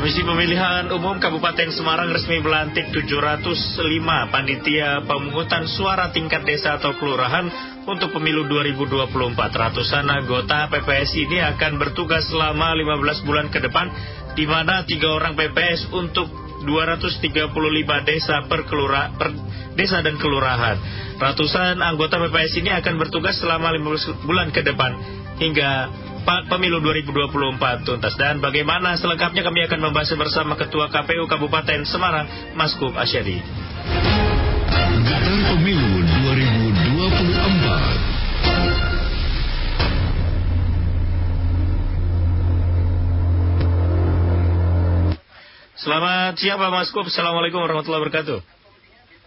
Komisi Pemilihan Umum Kabupaten Semarang resmi melantik 705 panitia pemungutan suara tingkat desa atau kelurahan untuk pemilu 2024. Ratusan anggota PPS ini akan bertugas selama 15 bulan ke depan, di mana tiga orang PPS untuk 235 desa per, kelura, per desa dan kelurahan. Ratusan anggota PPS ini akan bertugas selama 15 bulan ke depan hingga pemilu 2024 tuntas. Dan bagaimana selengkapnya kami akan membahas bersama Ketua KPU Kabupaten Semarang, Maskup Asyadi. Gugatan Pemilu 2024 Selamat siang Pak Maskup, Assalamualaikum warahmatullahi wabarakatuh.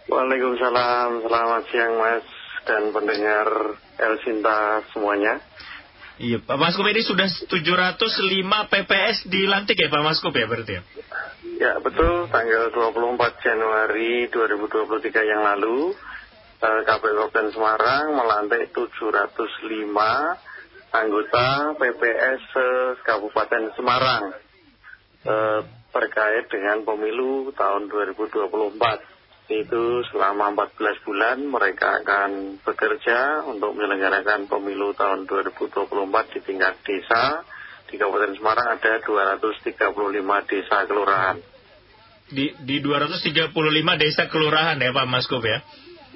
Waalaikumsalam, selamat siang Mas dan pendengar El Sinta semuanya. Iya, Pak Maskup ini sudah 705 PPS dilantik ya Pak Maskup ya berarti ya? Ya betul, tanggal 24 Januari 2023 yang lalu eh, KPU Kabupaten Semarang melantik 705 anggota PPS Kabupaten Semarang eh, terkait dengan pemilu tahun 2024 itu selama 14 bulan mereka akan bekerja untuk menyelenggarakan pemilu tahun 2024 di tingkat desa. Di Kabupaten Semarang ada 235 desa kelurahan. Di, di 235 desa kelurahan ya Pak Maskop ya?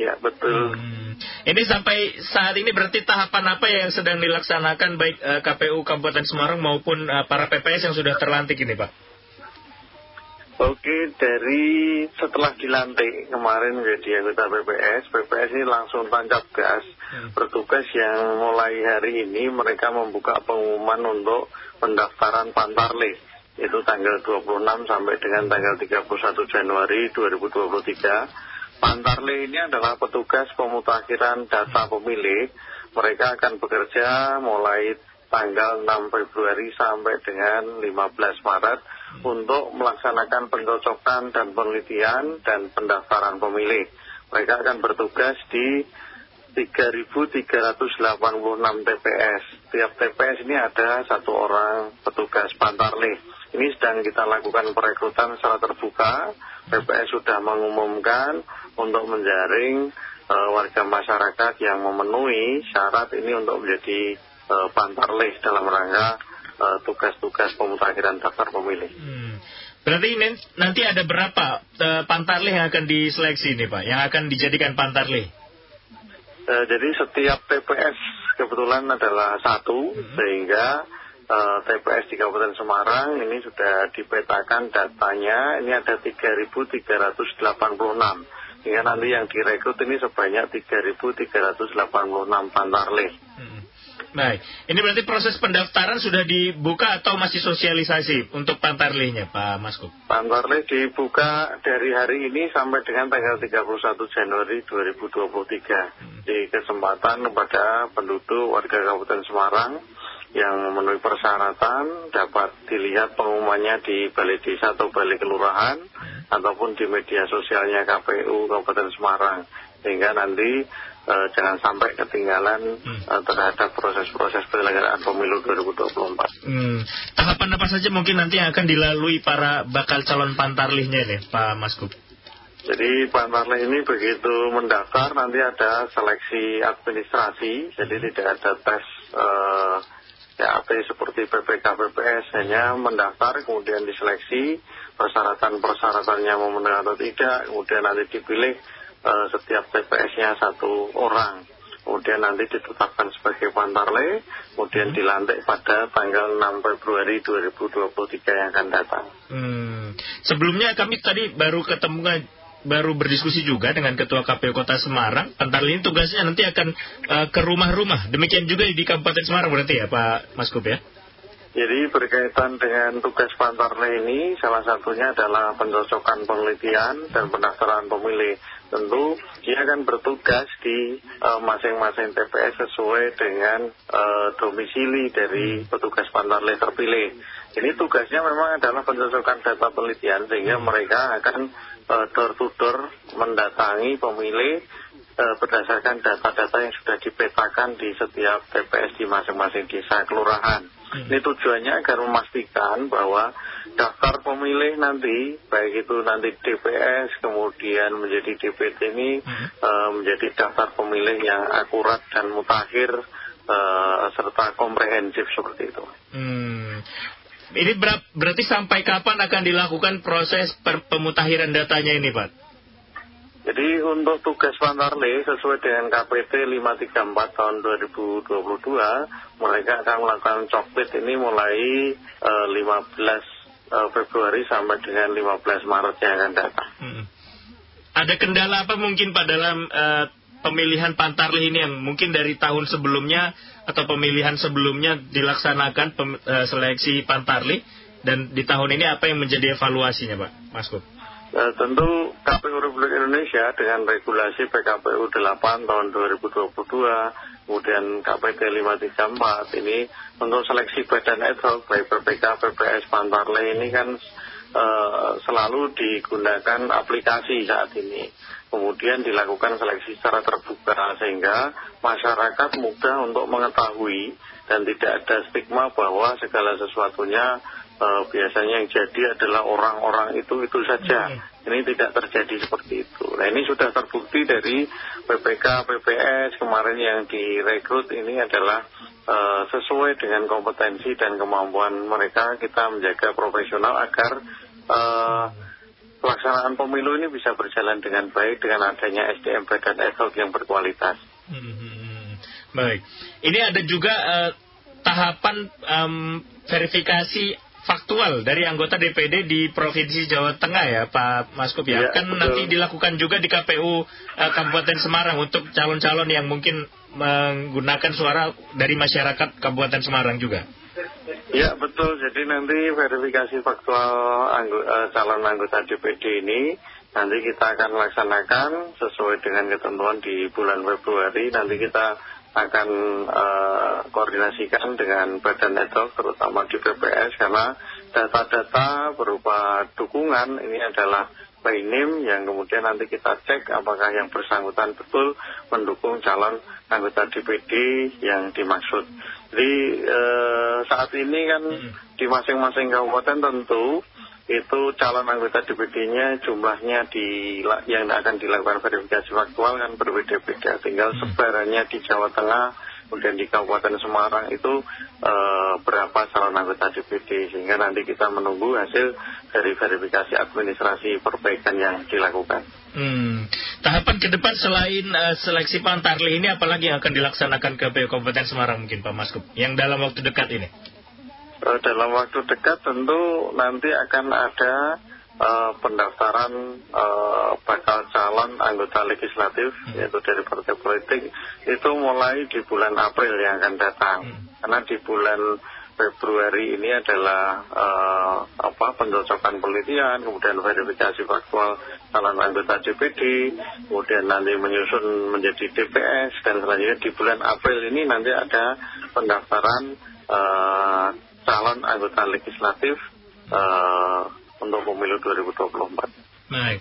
Ya betul. Hmm. Ini sampai saat ini berarti tahapan apa yang sedang dilaksanakan baik uh, eh, KPU Kabupaten Semarang maupun uh, para PPS yang sudah terlantik ini Pak? Oke, dari setelah dilantik kemarin menjadi anggota PPS, PPS ini langsung tancap gas. Hmm. Bertugas yang mulai hari ini mereka membuka pengumuman untuk pendaftaran Pantarle. Itu tanggal 26 sampai dengan tanggal 31 Januari 2023. Pantarle ini adalah petugas pemutakhiran data pemilih. Mereka akan bekerja mulai tanggal 6 Februari sampai dengan 15 Maret untuk melaksanakan pencocokan dan penelitian dan pendaftaran pemilih. Mereka akan bertugas di 3.386 TPS. Tiap TPS ini ada satu orang petugas pantarlih. Ini sedang kita lakukan perekrutan secara terbuka. TPS sudah mengumumkan untuk menjaring uh, warga masyarakat yang memenuhi syarat ini untuk menjadi pantarlih dalam rangka Eh, tugas-tugas pemutakhiran daftar pemilih. Hmm. Berarti nanti ada berapa uh, pantarlih yang akan diseleksi ini Pak, yang akan dijadikan pantarlih? Uh, jadi setiap TPS kebetulan adalah satu, hmm. sehingga uh, TPS di Kabupaten Semarang ini sudah dipetakan datanya, ini ada 3.386. Sehingga nanti yang direkrut ini sebanyak 3.386 pantarlih. Hmm. Baik, ini berarti proses pendaftaran sudah dibuka atau masih sosialisasi untuk Pantarlihnya Pak Masku? Pantarlih dibuka dari hari ini sampai dengan tanggal 31 Januari 2023. Hmm. Di kesempatan kepada penduduk warga Kabupaten Semarang yang memenuhi persyaratan dapat dilihat pengumumannya di balai desa atau balai kelurahan hmm. ataupun di media sosialnya KPU Kabupaten Semarang sehingga nanti uh, jangan sampai ketinggalan hmm. uh, terhadap proses-proses penyelenggaraan pemilu 2024. Hmm. Tahapan apa saja mungkin nanti yang akan dilalui para bakal calon pantarlihnya ini, Pak Maskup? Jadi pantarlih ini begitu mendaftar nanti ada seleksi administrasi, jadi hmm. tidak ada tes uh, ya seperti PPK PPS hanya mendaftar kemudian diseleksi persyaratan-persyaratannya memenuhi atau tidak kemudian nanti dipilih uh, setiap TPS-nya satu orang. Kemudian nanti ditetapkan sebagai pantarle, kemudian hmm. dilantik pada tanggal 6 Februari 2023 yang akan datang. Hmm. Sebelumnya kami tadi baru ketemu baru berdiskusi juga dengan Ketua KPU Kota Semarang. Pantarle ini tugasnya nanti akan uh, ke rumah-rumah. Demikian juga di Kabupaten Semarang berarti ya Pak Mas Kup ya? Jadi berkaitan dengan tugas Pantarle ini salah satunya adalah pencocokan penelitian dan pendaftaran pemilih tentu dia akan bertugas di eh, masing-masing uh, TPS sesuai dengan uh, domisili dari hmm. petugas pantarle terpilih. Ini tugasnya memang adalah pencocokan data penelitian sehingga hmm. mereka akan uh, mendatangi pemilih uh, berdasarkan data-data yang sudah dipetakan di setiap TPS di masing-masing desa kelurahan. Hmm. Ini tujuannya agar memastikan bahwa daftar pemilih nanti, baik itu nanti DPS, kemudian menjadi DPT ini uh, menjadi daftar pemilih yang akurat dan mutakhir uh, serta komprehensif seperti itu. Hmm. Ini ber berarti sampai kapan akan dilakukan proses pemutahiran datanya ini, Pak? Jadi untuk tugas Pantarle sesuai dengan KPT 534 tahun 2022, mereka akan melakukan coklit ini mulai uh, 15 uh, Februari sampai dengan 15 Maret yang akan datang. Hmm. Ada kendala apa mungkin Pak dalam uh, pemilihan Pantarlih ini yang mungkin dari tahun sebelumnya atau pemilihan sebelumnya dilaksanakan pem, uh, seleksi Pantarlih dan di tahun ini apa yang menjadi evaluasinya Pak Mas Kut? Ya, tentu KPU Republik Indonesia dengan regulasi PKPU 8 tahun 2022, kemudian KPT 534 ini untuk seleksi badan ad hoc baik PPK, PPS, Pantarle ini kan uh, selalu digunakan aplikasi saat ini. Kemudian dilakukan seleksi secara terbuka sehingga masyarakat mudah untuk mengetahui dan tidak ada stigma bahwa segala sesuatunya uh, biasanya yang jadi adalah orang-orang itu itu saja. Hmm. Ini tidak terjadi seperti itu. Nah ini sudah terbukti dari PPK, PPS kemarin yang direkrut ini adalah uh, sesuai dengan kompetensi dan kemampuan mereka kita menjaga profesional agar uh, pelaksanaan pemilu ini bisa berjalan dengan baik dengan adanya SDM badan ad yang berkualitas. Hmm. Baik, ini ada juga uh, tahapan um, verifikasi faktual dari anggota DPD di Provinsi Jawa Tengah ya Pak Maskup ya. ya kan betul. nanti dilakukan juga di KPU uh, eh, Kabupaten Semarang untuk calon-calon yang mungkin menggunakan suara dari masyarakat Kabupaten Semarang juga. Ya betul, jadi nanti verifikasi faktual anggo, uh, calon anggota DPD ini nanti kita akan laksanakan sesuai dengan ketentuan di bulan Februari. Nanti kita akan uh, koordinasikan dengan badan network terutama di BPS karena data-data berupa dukungan ini adalah by name yang kemudian nanti kita cek apakah yang bersangkutan betul mendukung calon anggota DPD yang dimaksud. Jadi uh, saat ini kan hmm. di masing-masing kabupaten tentu itu calon anggota DPD-nya jumlahnya di, yang akan dilakukan verifikasi faktual kan berbeda-beda. Tinggal hmm. sebarannya di Jawa Tengah, kemudian di Kabupaten Semarang itu uh, berapa calon anggota DPD. Sehingga nanti kita menunggu hasil dari verifikasi administrasi perbaikan yang dilakukan. Hmm. Tahapan ke depan selain uh, seleksi Pantarli ini apalagi yang akan dilaksanakan ke Kabupaten Semarang mungkin Pak Maskup yang dalam waktu dekat ini? Uh, dalam waktu dekat tentu nanti akan ada uh, pendaftaran uh, bakal calon anggota legislatif hmm. yaitu dari partai politik itu mulai di bulan April yang akan datang hmm. karena di bulan Februari ini adalah uh, apa pencocokan penelitian, kemudian verifikasi faktual calon anggota DPD, kemudian nanti menyusun menjadi DPS dan selanjutnya di bulan April ini nanti ada pendaftaran uh, calon anggota legislatif uh, untuk pemilu 2024. Baik.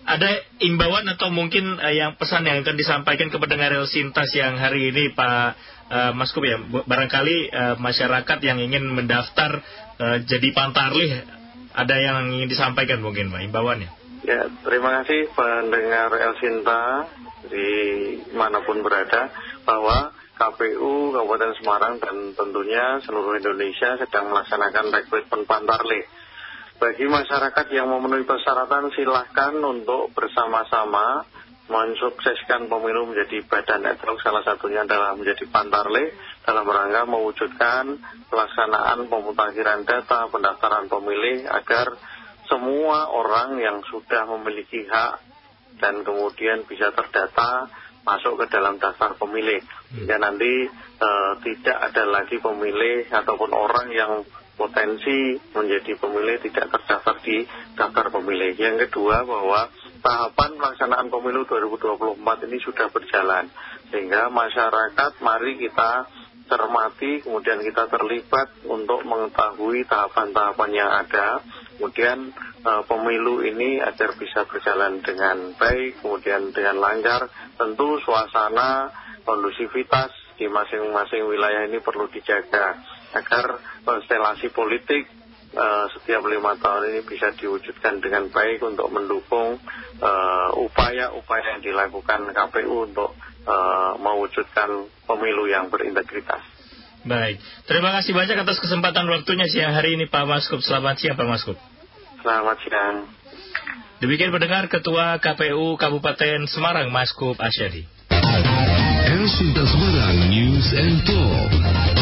Ada imbauan atau mungkin uh, yang pesan yang akan disampaikan kepada Real Sintas yang hari ini Pak uh, Mas Kub ya barangkali uh, masyarakat yang ingin mendaftar uh, jadi pantarlih ada yang ingin disampaikan mungkin Pak imbauannya. Ya terima kasih pendengar El Sinta di mana pun berada bahwa KPU Kabupaten Semarang dan tentunya seluruh Indonesia sedang melaksanakan rekrutmen Pantarle. Bagi masyarakat yang memenuhi persyaratan silahkan untuk bersama-sama mensukseskan pemilu menjadi badan network salah satunya adalah menjadi Pantarle dalam rangka mewujudkan pelaksanaan pemutakhiran data pendaftaran pemilih agar semua orang yang sudah memiliki hak dan kemudian bisa terdata masuk ke dalam daftar pemilih. Ya nanti uh, tidak ada lagi pemilih ataupun orang yang potensi menjadi pemilih tidak terdaftar di daftar pemilih. Yang kedua bahwa tahapan pelaksanaan pemilu 2024 ini sudah berjalan. Sehingga masyarakat mari kita cermati, kemudian kita terlibat untuk mengetahui tahapan-tahapan yang ada kemudian uh, pemilu ini agar bisa berjalan dengan baik, kemudian dengan lancar, tentu suasana kondusivitas di masing-masing wilayah ini perlu dijaga agar konstelasi politik uh, setiap lima tahun ini bisa diwujudkan dengan baik untuk mendukung upaya-upaya uh, yang dilakukan KPU untuk uh, mewujudkan pemilu yang berintegritas. Baik, terima kasih banyak atas kesempatan waktunya siang hari ini Pak Maskup. Selamat siang Pak Maskup. Selamat siang. Demikian pendengar Ketua KPU Kabupaten Semarang Maskup Asyadi. El Semarang News and Talk.